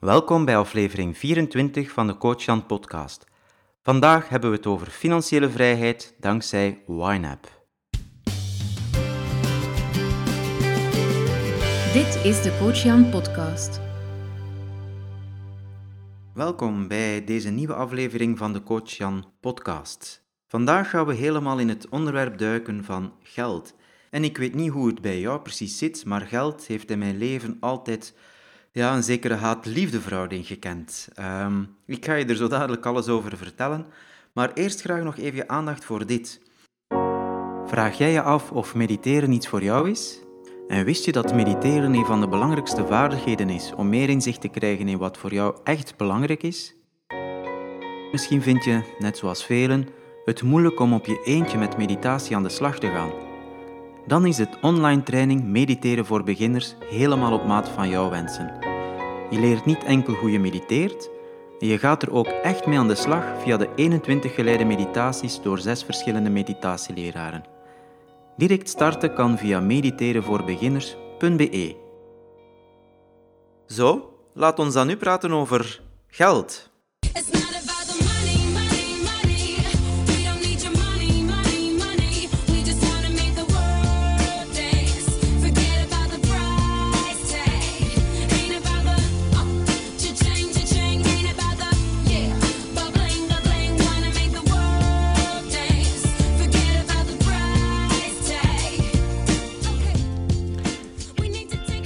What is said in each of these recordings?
Welkom bij aflevering 24 van de Coach Jan podcast. Vandaag hebben we het over financiële vrijheid dankzij YNAB. Dit is de Coach Jan podcast. Welkom bij deze nieuwe aflevering van de Coach Jan podcast. Vandaag gaan we helemaal in het onderwerp duiken van geld. En ik weet niet hoe het bij jou precies zit, maar geld heeft in mijn leven altijd ja, een zekere haat-liefde verhouding gekend. Ehm, ik ga je er zo dadelijk alles over vertellen, maar eerst graag nog even je aandacht voor dit. Vraag jij je af of mediteren iets voor jou is? En wist je dat mediteren een van de belangrijkste vaardigheden is om meer inzicht te krijgen in wat voor jou echt belangrijk is? Misschien vind je, net zoals velen, het moeilijk om op je eentje met meditatie aan de slag te gaan. Dan is het online training Mediteren voor Beginners helemaal op maat van jouw wensen. Je leert niet enkel hoe je mediteert, je gaat er ook echt mee aan de slag via de 21 geleide meditaties door zes verschillende meditatieleraren. Direct starten kan via mediterenvoorbeginners.be. Zo, laat ons dan nu praten over geld.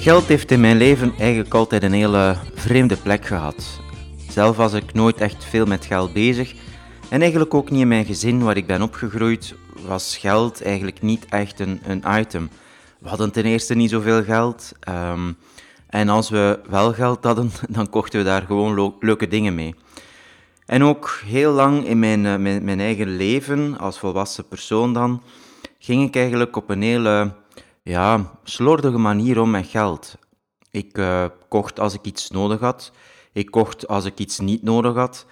Geld heeft in mijn leven eigenlijk altijd een hele vreemde plek gehad. Zelf was ik nooit echt veel met geld bezig en eigenlijk ook niet in mijn gezin waar ik ben opgegroeid was geld eigenlijk niet echt een, een item. We hadden ten eerste niet zoveel geld ehm, en als we wel geld hadden, dan kochten we daar gewoon leuke dingen mee. En ook heel lang in mijn, uh, mijn, mijn eigen leven, als volwassen persoon dan, ging ik eigenlijk op een hele ja, slordige manier om met geld. Ik uh, kocht als ik iets nodig had. Ik kocht als ik iets niet nodig had.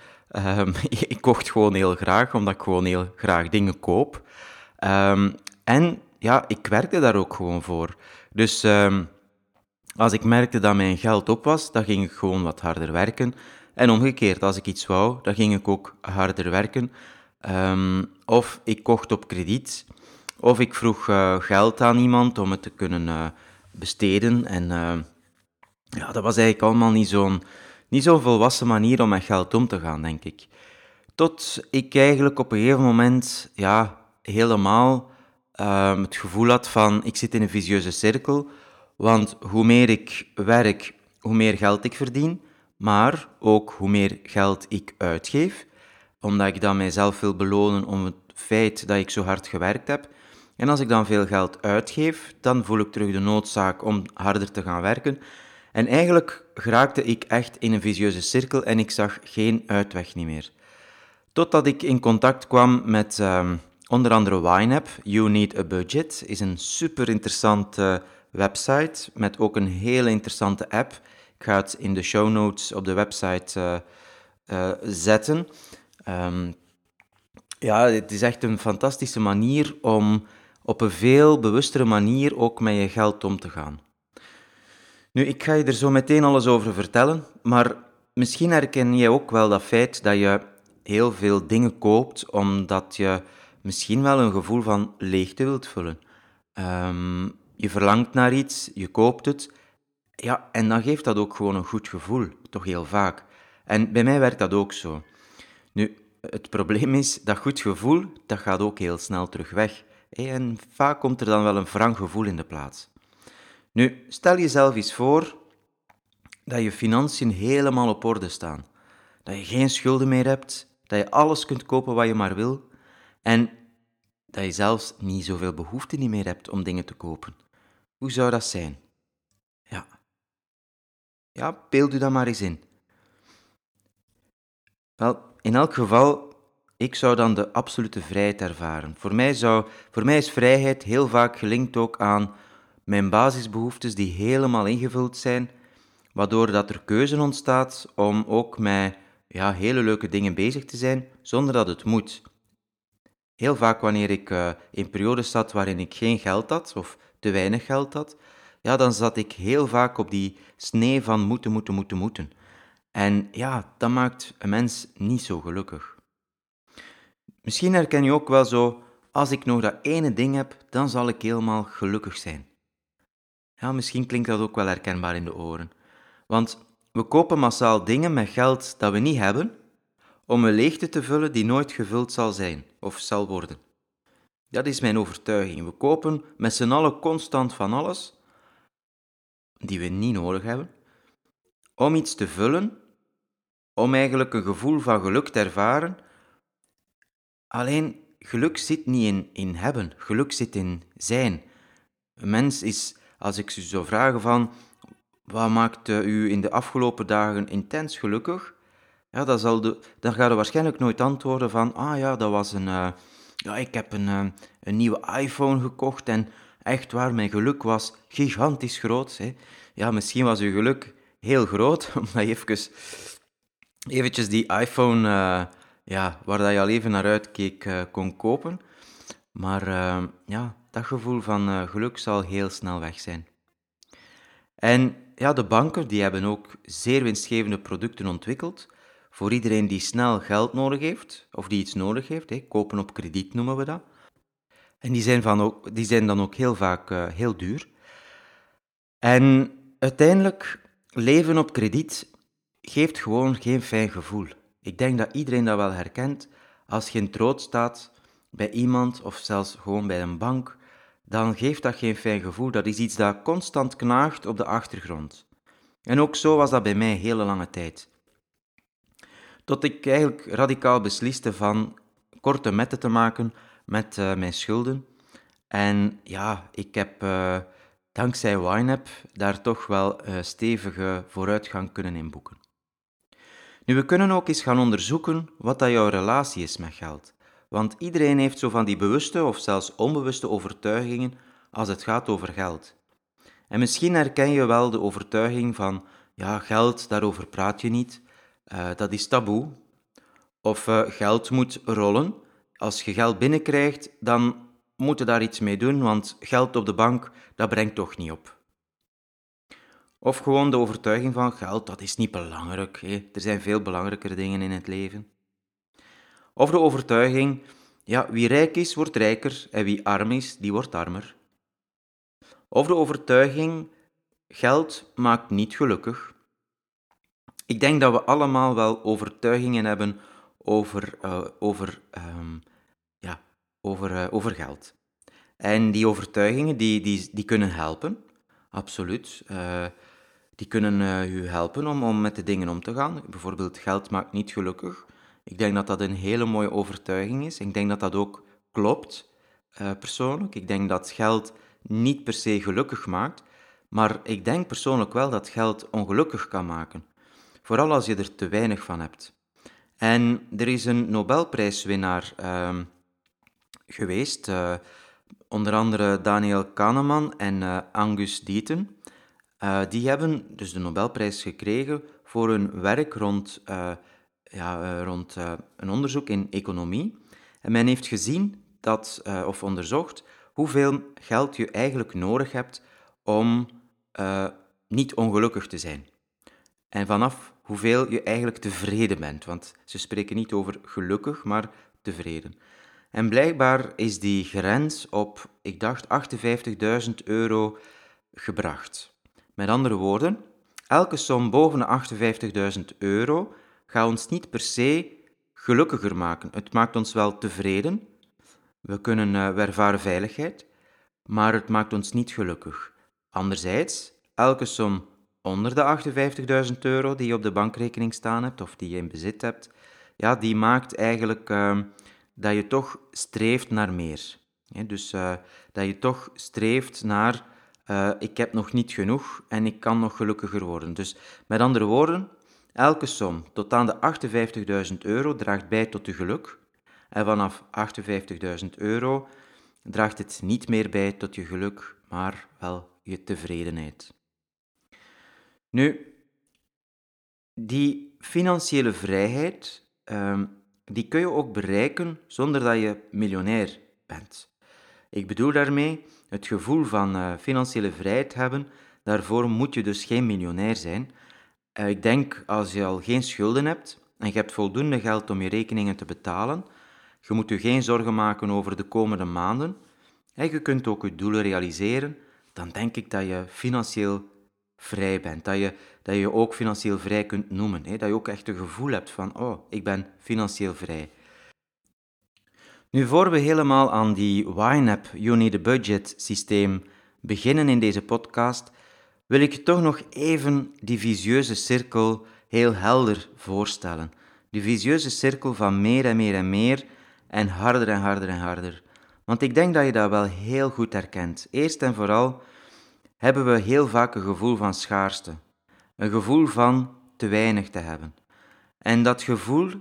Um, ik kocht gewoon heel graag, omdat ik gewoon heel graag dingen koop. Um, en ja, ik werkte daar ook gewoon voor. Dus um, als ik merkte dat mijn geld op was, dan ging ik gewoon wat harder werken. En omgekeerd, als ik iets wou, dan ging ik ook harder werken. of ik kocht op krediet. Of ik vroeg uh, geld aan iemand om het te kunnen uh, besteden. En uh, ja, dat was eigenlijk allemaal niet zo'n niet zo'n volwassen manier om met geld om te gaan, denk ik. Tot ik eigenlijk op een gegeven moment ja, helemaal ehm, het gevoel had van ik zit in een visieuze cirkel. Want hoe meer ik werk, hoe meer geld ik verdien. Maar ook hoe meer geld ik uitgeef. Omdat ik dan mijzelf wil belonen om het feit dat ik zo hard gewerkt heb. En als ik dan veel geld uitgeef, dan voel ik terug de noodzaak om harder te gaan werken. En eigenlijk geraakte ik echt in een visieuze cirkel en ik zag geen uitweg niet meer. Totdat ik in contact kwam met um, onder andere YNAB. You Need a Budget is een super interessante website met ook een hele interessante app. Ik ga het in de show notes op de website uh, uh, zetten. Um, ja, het is echt een fantastische manier om op een veel bewustere manier ook met je geld om te gaan. Nu, ik ga je er zo meteen alles over vertellen, maar misschien herken jij ook wel dat feit dat je heel veel dingen koopt omdat je misschien wel een gevoel van leegte wilt vullen. Um, je verlangt naar iets, je koopt het, ja, en dan geeft dat ook gewoon een goed gevoel, toch heel vaak. En bij mij werkt dat ook zo. Nu, het probleem is, dat goed gevoel, dat gaat ook heel snel terug weg. En vaak komt er dan wel een wrang gevoel in de plaats. Nu, stel jezelf eens voor dat je financiën helemaal op orde staan. Dat je geen schulden meer hebt, dat je alles kunt kopen wat je maar wil en dat je zelfs niet zoveel behoefte niet meer hebt om dingen te kopen. Hoe zou dat zijn? Ja. Ja, beeld u dat maar eens in. Wel, in elk geval ik zou dan de absolute vrijheid ervaren. Voor mij, zou, voor mij is vrijheid heel vaak gelinkt ook aan mijn basisbehoeftes die helemaal ingevuld zijn, waardoor dat er keuze ontstaat om ook met ja, hele leuke dingen bezig te zijn, zonder dat het moet. Heel vaak wanneer ik uh, in periodes zat waarin ik geen geld had, of te weinig geld had, ja, dan zat ik heel vaak op die snee van moeten, moeten, moeten, moeten. En ja, dat maakt een mens niet zo gelukkig. Misschien herken je ook wel zo, als ik nog dat ene ding heb, dan zal ik helemaal gelukkig zijn. Ja, misschien klinkt dat ook wel herkenbaar in de oren. Want we kopen massaal dingen met geld dat we niet hebben, om een leegte te vullen die nooit gevuld zal zijn of zal worden. Dat is mijn overtuiging. We kopen met z'n allen constant van alles, die we niet nodig hebben, om iets te vullen, om eigenlijk een gevoel van geluk te ervaren. Alleen geluk zit niet in, in hebben, geluk zit in zijn. Een mens is, als ik u zou vragen van, wat maakt u in de afgelopen dagen intens gelukkig? Ja, dat zal de, dan ga je waarschijnlijk nooit antwoorden van, ah ja, dat was een, uh, ja, ik heb een, uh, een nieuwe iPhone gekocht en echt waar, mijn geluk was gigantisch groot. Hè. Ja, misschien was uw geluk heel groot, omdat even, eventjes die iPhone, ja, waar dat je al even naar uitkeek, kon kopen. Maar ja, dat gevoel van geluk zal heel snel weg zijn. En ja, de banken die hebben ook zeer winstgevende producten ontwikkeld voor iedereen die snel geld nodig heeft, of die iets nodig heeft. Kopen op krediet noemen we dat. En die zijn, van ook, die zijn dan ook heel vaak uh, heel duur. En uiteindelijk, leven op krediet geeft gewoon geen fijn gevoel. Ik denk dat iedereen dat wel herkent. Als je in staat bij iemand of zelfs gewoon bij een bank, dan geeft dat geen fijn gevoel. Dat is iets dat constant knaagt op de achtergrond. En ook zo was dat bij mij hele lange tijd. Tot ik eigenlijk radicaal besliste van korte metten te maken met uh, mijn schulden. En ja, ik heb uh, dankzij YNAB daar toch wel uh, stevige vooruitgang kunnen inboeken. Nu, we kunnen ook eens gaan onderzoeken wat dat jouw relatie is met geld. Want iedereen heeft zo van die bewuste of zelfs onbewuste overtuigingen als het gaat over geld. En misschien herken je wel de overtuiging van, ja, geld, daarover praat je niet, uh, dat is taboe. Of uh, geld moet rollen. Als je geld binnenkrijgt, dan moet je daar iets mee doen, want geld op de bank, dat brengt toch niet op. Of gewoon de overtuiging van geld, dat is niet belangrijk. Er zijn veel belangrijkere dingen in het leven. Of de overtuiging, ja, wie rijk is, wordt rijker en wie arm is, die wordt armer. Of de overtuiging, geld maakt niet gelukkig. Ik denk dat we allemaal wel overtuigingen hebben over, uh, over, um, ja, over, uh, over geld. En die overtuigingen die, die, die kunnen helpen, absoluut. Uh, die kunnen u helpen om, om met de dingen om te gaan. Bijvoorbeeld, geld maakt niet gelukkig. Ik denk dat dat een hele mooie overtuiging is. Ik denk dat dat ook klopt, uh, persoonlijk. Ik denk dat geld niet per se gelukkig maakt, maar ik denk persoonlijk wel dat geld ongelukkig kan maken. Vooral als je er te weinig van hebt. En er is een Nobelprijswinnaar uh, geweest, uh, onder andere Daniel Kahneman en uh, Angus Deaton. Die hebben dus de Nobelprijs gekregen voor hun werk rond ja, eh, rond eh, een onderzoek in economie. En men heeft gezien dat, eh, of onderzocht hoeveel geld je eigenlijk nodig hebt om niet ongelukkig te zijn. En vanaf hoeveel je eigenlijk tevreden bent. Want ze spreken niet over gelukkig, maar tevreden. En blijkbaar is die grens op, ik dacht, 58.000 euro gebracht. Met andere woorden, elke som boven de 58.000 euro gaat ons niet per se gelukkiger maken. Het maakt ons wel tevreden. We kunnen we ervaren veiligheid, maar het maakt ons niet gelukkig. Anderzijds, elke som onder de 58.000 euro die je op de bankrekening staan hebt of die je in bezit hebt, ja, die maakt eigenlijk uh, dat je toch streeft naar meer. Dus uh, dat je toch streeft naar uh, ik heb nog niet genoeg en ik kan nog gelukkiger worden. Dus met andere woorden, Elke som tot aan de 58.000 euro draagt bij tot je geluk en vanaf 58.000 euro draagt het niet meer bij tot je geluk, maar wel je tevredenheid. Nu, die financiële vrijheid, um, die kun je ook bereiken zonder dat je miljonair bent. Ik bedoel daarmee het gevoel van uh, financiële vrijheid hebben. Daarvoor moet je dus geen miljonair zijn, Eh, ik denk als je al geen schulden hebt en je hebt voldoende geld om je rekeningen te betalen, je moet je geen zorgen maken over de komende maanden en je kunt ook je doelen realiseren, dan denk ik dat je financieel vrij bent. Dat je dat je, je ook financieel vrij kunt noemen. Hè? Dat je ook echt een gevoel hebt van, oh, ik ben financieel vrij. Nu, voor we helemaal aan die YNAB, You Need a Budget systeem beginnen in deze podcast, wil ik toch nog even die visieuze cirkel heel helder voorstellen. Die visieuze cirkel van meer en meer en meer en harder en harder en harder. Want ik denk dat je dat wel heel goed herkent. Eerst en vooral hebben we heel vaak een gevoel van schaarste. Een gevoel van te weinig te hebben. En dat gevoel,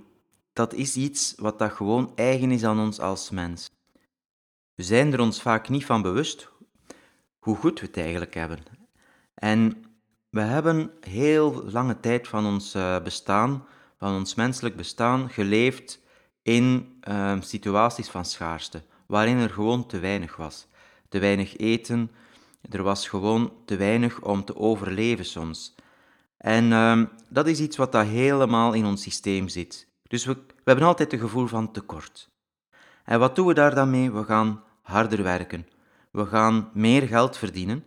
dat is iets wat dat gewoon eigen is aan ons als mens. We zijn er ons vaak niet van bewust hoe goed we het eigenlijk hebben. En we hebben heel lange tijd van ons eh, bestaan, van ons menselijk bestaan, geleefd in uh, situaties van schaarste, waarin er gewoon te weinig was. Te weinig eten, er was gewoon te weinig om te overleven soms. En uh, dat is iets wat dat helemaal in ons systeem zit. Dus we, we hebben altijd een gevoel van tekort. En wat doen we daar dan mee? We gaan harder werken. We gaan meer geld verdienen,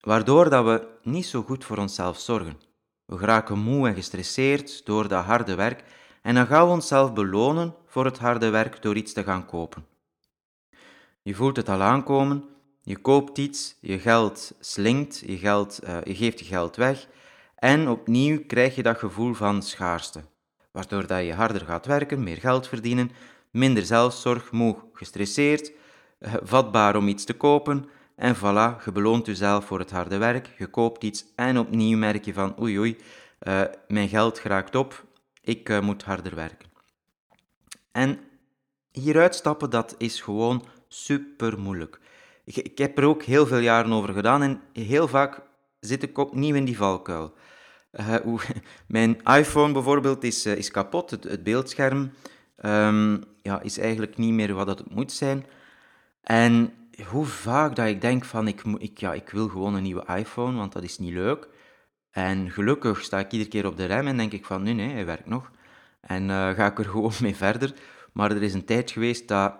waardoor dat we niet zo goed voor onszelf zorgen. We geraken moe en gestresseerd door dat harde werk en dan gaan we onszelf belonen voor het harde werk door iets te gaan kopen. Je voelt het al aankomen, je koopt iets, je geld slinkt, je, geld, uh, je geeft je geld weg en opnieuw krijg je dat gevoel van schaarste, waardoor dat je harder gaat werken, meer geld verdienen, minder zelfzorg, moe, gestresseerd, uh, vatbaar om iets te kopen en voilà, je beloont jezelf voor het harde werk, je koopt iets en opnieuw merk je van oei oei, uh, mijn geld geraakt op, ik uh, moet harder werken. En hieruit stappen, dat is gewoon super moeilijk. Ik, ik, heb er ook heel veel jaren over gedaan en heel vaak zit ik opnieuw in die valkuil. Hoe, mijn iPhone bijvoorbeeld is, uh, is kapot, het, het beeldscherm um, ja, is eigenlijk niet meer wat het moet zijn. En hoe vaak dat ik denk van, ik, ik, ja, ik wil gewoon een nieuwe iPhone, want dat is niet leuk. En gelukkig sta ik iedere keer op de rem en denk ik van, nee, nee, hij werkt nog. En uh, ga ik er gewoon mee verder. Maar er is een tijd geweest dat,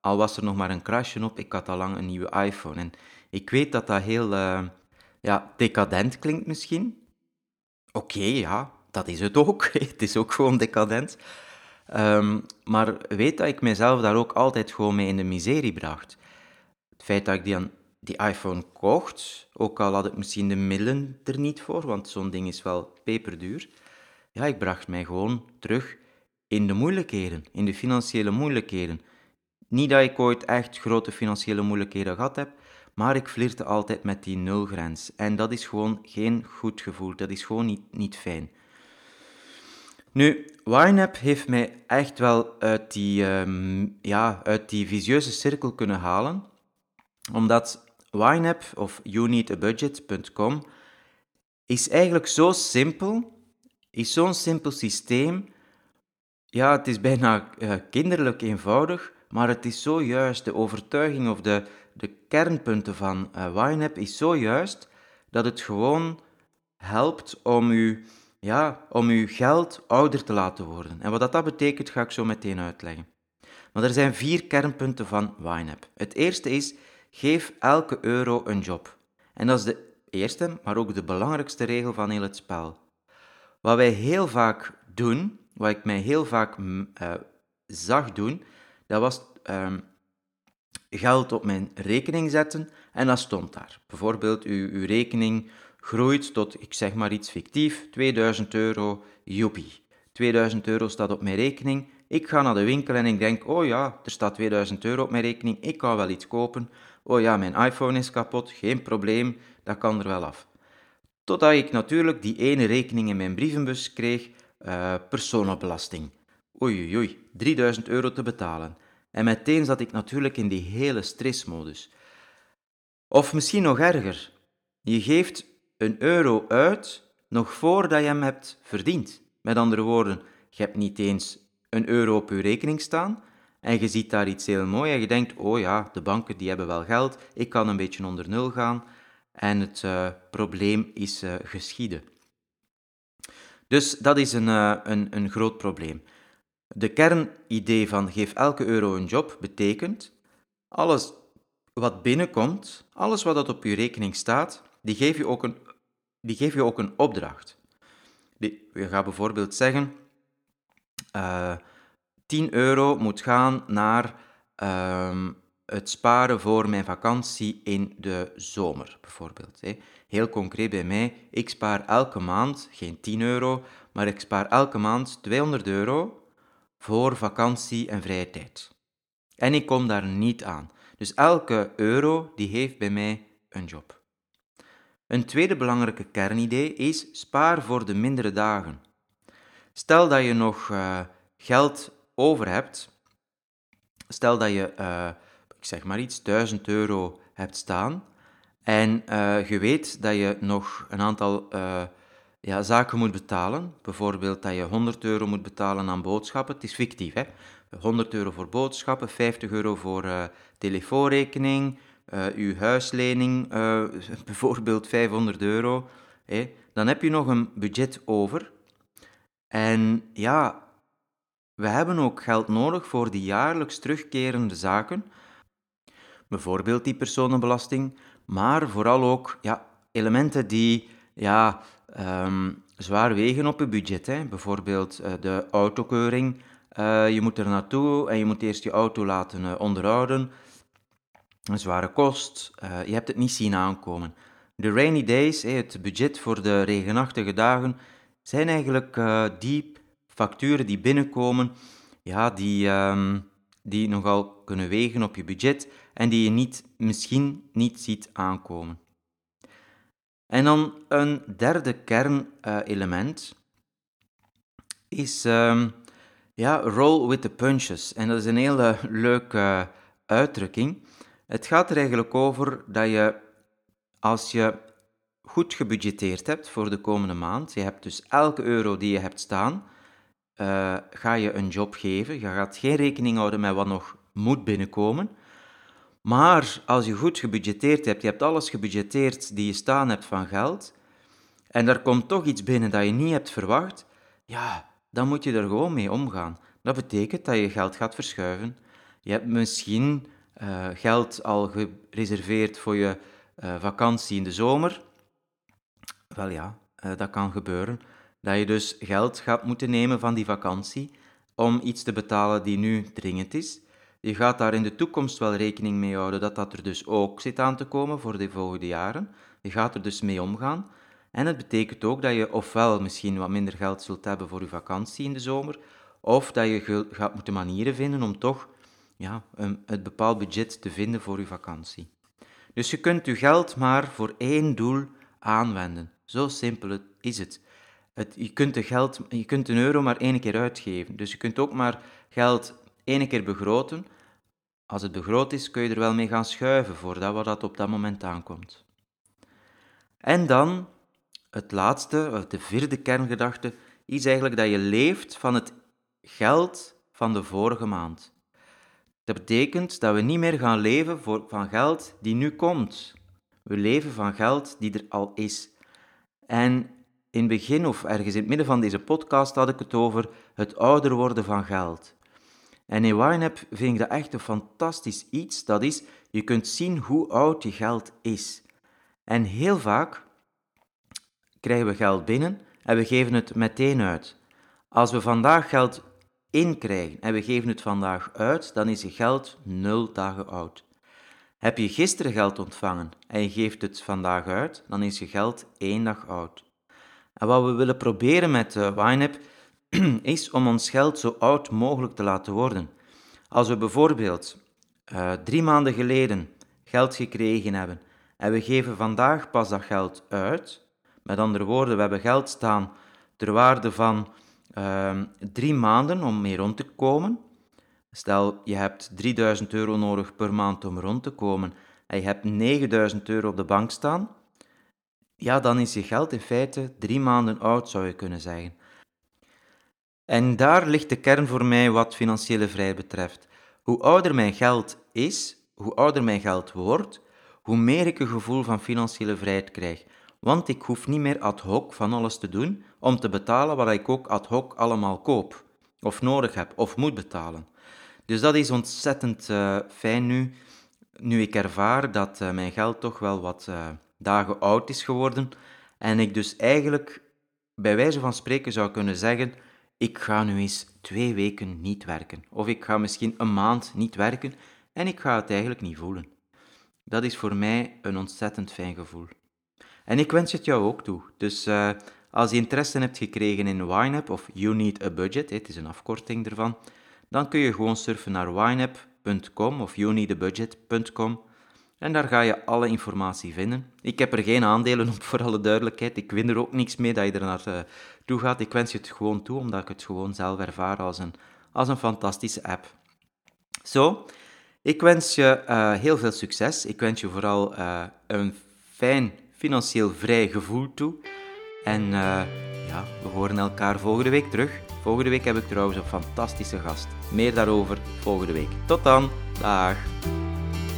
al was er nog maar een crashje op, ik had al lang een nieuwe iPhone. En ik weet dat dat heel ja, decadent klinkt misschien. Oké, ja, dat is het ook. het is ook gewoon decadent. Um, maar weet dat ik mezelf daar ook altijd gewoon mee in de miserie bracht. Het feit dat ik die, die iPhone kocht, ook al had ik misschien de middelen er niet voor, want zo'n ding is wel peperduur. Ja, ik bracht mij gewoon terug in de moeilijkheden, in de financiële moeilijkheden. Niet dat ik ooit echt grote financiële moeilijkheden gehad heb, maar ik flirte altijd met die nulgrens. En dat is gewoon geen goed gevoel, dat is gewoon niet, niet fijn. Nu, YNAB heeft mij echt wel uit die, um, ja, uit die visieuze cirkel kunnen halen, omdat YNAB of youneedabudget.com is eigenlijk zo simpel, is zo'n simpel systeem. Ja, het is bijna uh, kinderlijk eenvoudig, maar het is zo juist. De overtuiging of de, de kernpunten van uh, is zo juist dat het gewoon helpt om u, ja, om uw geld ouder te laten worden. En wat dat, betekent, ga ik zo meteen uitleggen. Maar er zijn vier kernpunten van YNAB. Het eerste is, geef elke euro een job. En dat is de eerste, maar ook de belangrijkste regel van heel het spel. Wat wij heel vaak doen, wat ik mij heel vaak uh, zag doen, dat was um, geld op mijn rekening zetten en dat stond daar. Bijvoorbeeld, uw, uw rekening groeit tot, ik zeg maar iets fictief, 2000 euro, joepie. 2000 euro staat op mijn rekening. Ik ga naar de winkel en ik denk, oh ja, er staat 2000 euro op mijn rekening, ik kan wel iets kopen. Oh ja, mijn iPhone is kapot, geen probleem, dat kan er wel af. Totdat ik natuurlijk die ene rekening in mijn brievenbus kreeg, uh, personenbelasting. Oei, oei, oei, 3000 euro te betalen. En meteen zat ik natuurlijk in die hele stressmodus. Of misschien nog erger, je geeft een euro uit nog voordat je hem hebt verdiend. Met andere woorden, je hebt niet eens een euro op je rekening staan en je ziet daar iets heel moois en je denkt, oh ja, de banken die hebben wel geld, ik kan een beetje onder nul gaan en het uh, probleem is uh, geschieden. Dus dat is een, uh, een, een groot probleem. De kernidee van geef elke euro een job betekent alles wat binnenkomt, alles wat op je rekening staat, die geef je ook een, die geef je ook een opdracht. Die, je gaat bijvoorbeeld zeggen, uh, 10 euro moet gaan naar uh, het sparen voor mijn vakantie in de zomer, bijvoorbeeld. Heel concreet bij mij, ik spaar elke maand, geen 10 euro, maar ik spaar elke maand 200 euro voor vakantie en vrije tijd. En ik kom daar niet aan. Dus elke euro die heeft bij mij een job. Een tweede belangrijke kernidee is spaar voor de mindere dagen. Stel dat je nog uh, geld over hebt, stel dat je, uh, ik zeg maar iets, 1000 euro hebt staan en uh, je weet dat je nog een aantal ja, zaken moet betalen. Bijvoorbeeld dat je 100 euro moet betalen aan boodschappen. Het is fictief, hè? 100 euro voor boodschappen, 50 euro voor uh, telefoonrekening, uh, uw huislening, uh, bijvoorbeeld 500 euro. Hè? Dan heb je nog een budget over. En ja, we hebben ook geld nodig voor die jaarlijks terugkerende zaken. Bijvoorbeeld die personenbelasting, maar vooral ook ja, elementen die ja, um, zwaar wegen op je budget. Hè. Bijvoorbeeld uh, de autokeuring. Uh, je moet er naartoe en je moet eerst je auto laten uh, onderhouden. Een zware kost. je hebt het niet zien aankomen. De rainy days, het budget voor de regenachtige dagen, zijn eigenlijk die facturen die binnenkomen, ja, die, um, die nogal kunnen wegen op je budget en die je niet, misschien niet ziet aankomen. En dan een derde kernelement is um, ja, roll with the punches. En dat is een hele leuke uitdrukking. Het gaat er eigenlijk over dat je, als je goed gebudgeteerd hebt voor de komende maand, je hebt dus elke euro die je hebt staan, uh, ga je een job geven. Je gaat geen rekening houden met wat nog moet binnenkomen. Maar als je goed gebudgeteerd hebt, je hebt alles gebudgeteerd die je staan hebt van geld, en er komt toch iets binnen dat je niet hebt verwacht, ja, dan moet je er gewoon mee omgaan. Dat betekent dat je geld gaat verschuiven. Je hebt misschien uh, geld al gereserveerd voor je uh, vakantie in de zomer. Wel ja, uh, dat kan gebeuren. Dat je dus geld gaat moeten nemen van die vakantie om iets te betalen die nu dringend is. Je gaat daar in de toekomst wel rekening mee houden dat dat er dus ook zit aan te komen voor de volgende jaren. Je gaat er dus mee omgaan. En het betekent ook dat je ofwel misschien wat minder geld zult hebben voor je vakantie in de zomer, of dat je gaat moeten manieren vinden om toch ja, een, het bepaald budget te vinden voor je vakantie. Dus je kunt je geld maar voor één doel aanwenden. Zo simpel is het. het je, kunt de geld, je kunt een euro maar één keer uitgeven. Dus je kunt ook maar geld ene keer begroten. Als het begroot is, kun je er wel mee gaan schuiven voordat wat dat op dat moment aankomt. En dan het laatste, de vierde kerngedachte, is eigenlijk dat je leeft van het geld van de vorige maand. Dat betekent dat we niet meer gaan leven voor, van geld die nu komt. We leven van geld die er al is. En in het begin of ergens in het midden van deze podcast had ik het over het ouder worden van geld. En in YNAB vind ik dat echt een fantastisch iets. Dat is, je kunt zien hoe oud je geld is. En heel vaak krijgen we geld binnen en we geven het meteen uit. Als we vandaag geld inkrijgen en we geven het vandaag uit, dan is je geld nul dagen oud. Heb je gisteren geld ontvangen en je geeft het vandaag uit, dan is je geld één dag oud. En wat we willen proberen met uh, YNAB is om ons geld zo oud mogelijk te laten worden. Als we bijvoorbeeld uh, drie maanden geleden geld gekregen hebben en we geven vandaag pas dat geld uit, met andere woorden, we hebben geld staan ter waarde van uh, drie maanden om mee rond te komen. Stel, je hebt 3000 euro nodig per maand om rond te komen en je hebt 9000 euro op de bank staan, ja, dan is je geld in feite drie maanden oud, zou je kunnen zeggen. En daar ligt de kern voor mij wat financiële vrijheid betreft. Hoe ouder mijn geld is, hoe ouder mijn geld wordt, hoe meer ik een gevoel van financiële vrijheid krijg. Want ik hoef niet meer ad hoc van alles te doen om te betalen wat ik ook ad hoc allemaal koop, of nodig heb, of moet betalen. Dus dat is ontzettend uh, fijn nu, nu ik ervaar dat uh, mijn geld toch wel wat uh, dagen oud is geworden en ik dus eigenlijk bij wijze van spreken zou kunnen zeggen, ik ga nu eens twee weken niet werken. Of ik ga misschien een maand niet werken en ik ga het eigenlijk niet voelen. Dat is voor mij een ontzettend fijn gevoel. En ik wens het jou ook toe. Dus uh, als je interesse hebt gekregen in YNAB of You Need a Budget, het is een afkorting ervan, dan kun je gewoon surfen naar YNAB.com of youneedabudget.com en daar ga je alle informatie vinden. Ik heb er geen aandelen op, voor alle duidelijkheid. Ik win er ook niks mee dat je er naartoe toe gaat. Ik wens je het gewoon toe, omdat ik het gewoon zelf ervaar als een, als een fantastische app. Zo, ik wens je uh, heel veel succes. Ik wens je vooral uh, een fijn financieel vrij gevoel toe. En ja, we horen elkaar volgende week terug. Volgende week heb ik trouwens een fantastische gast. Meer daarover volgende week. Tot dan. Dag.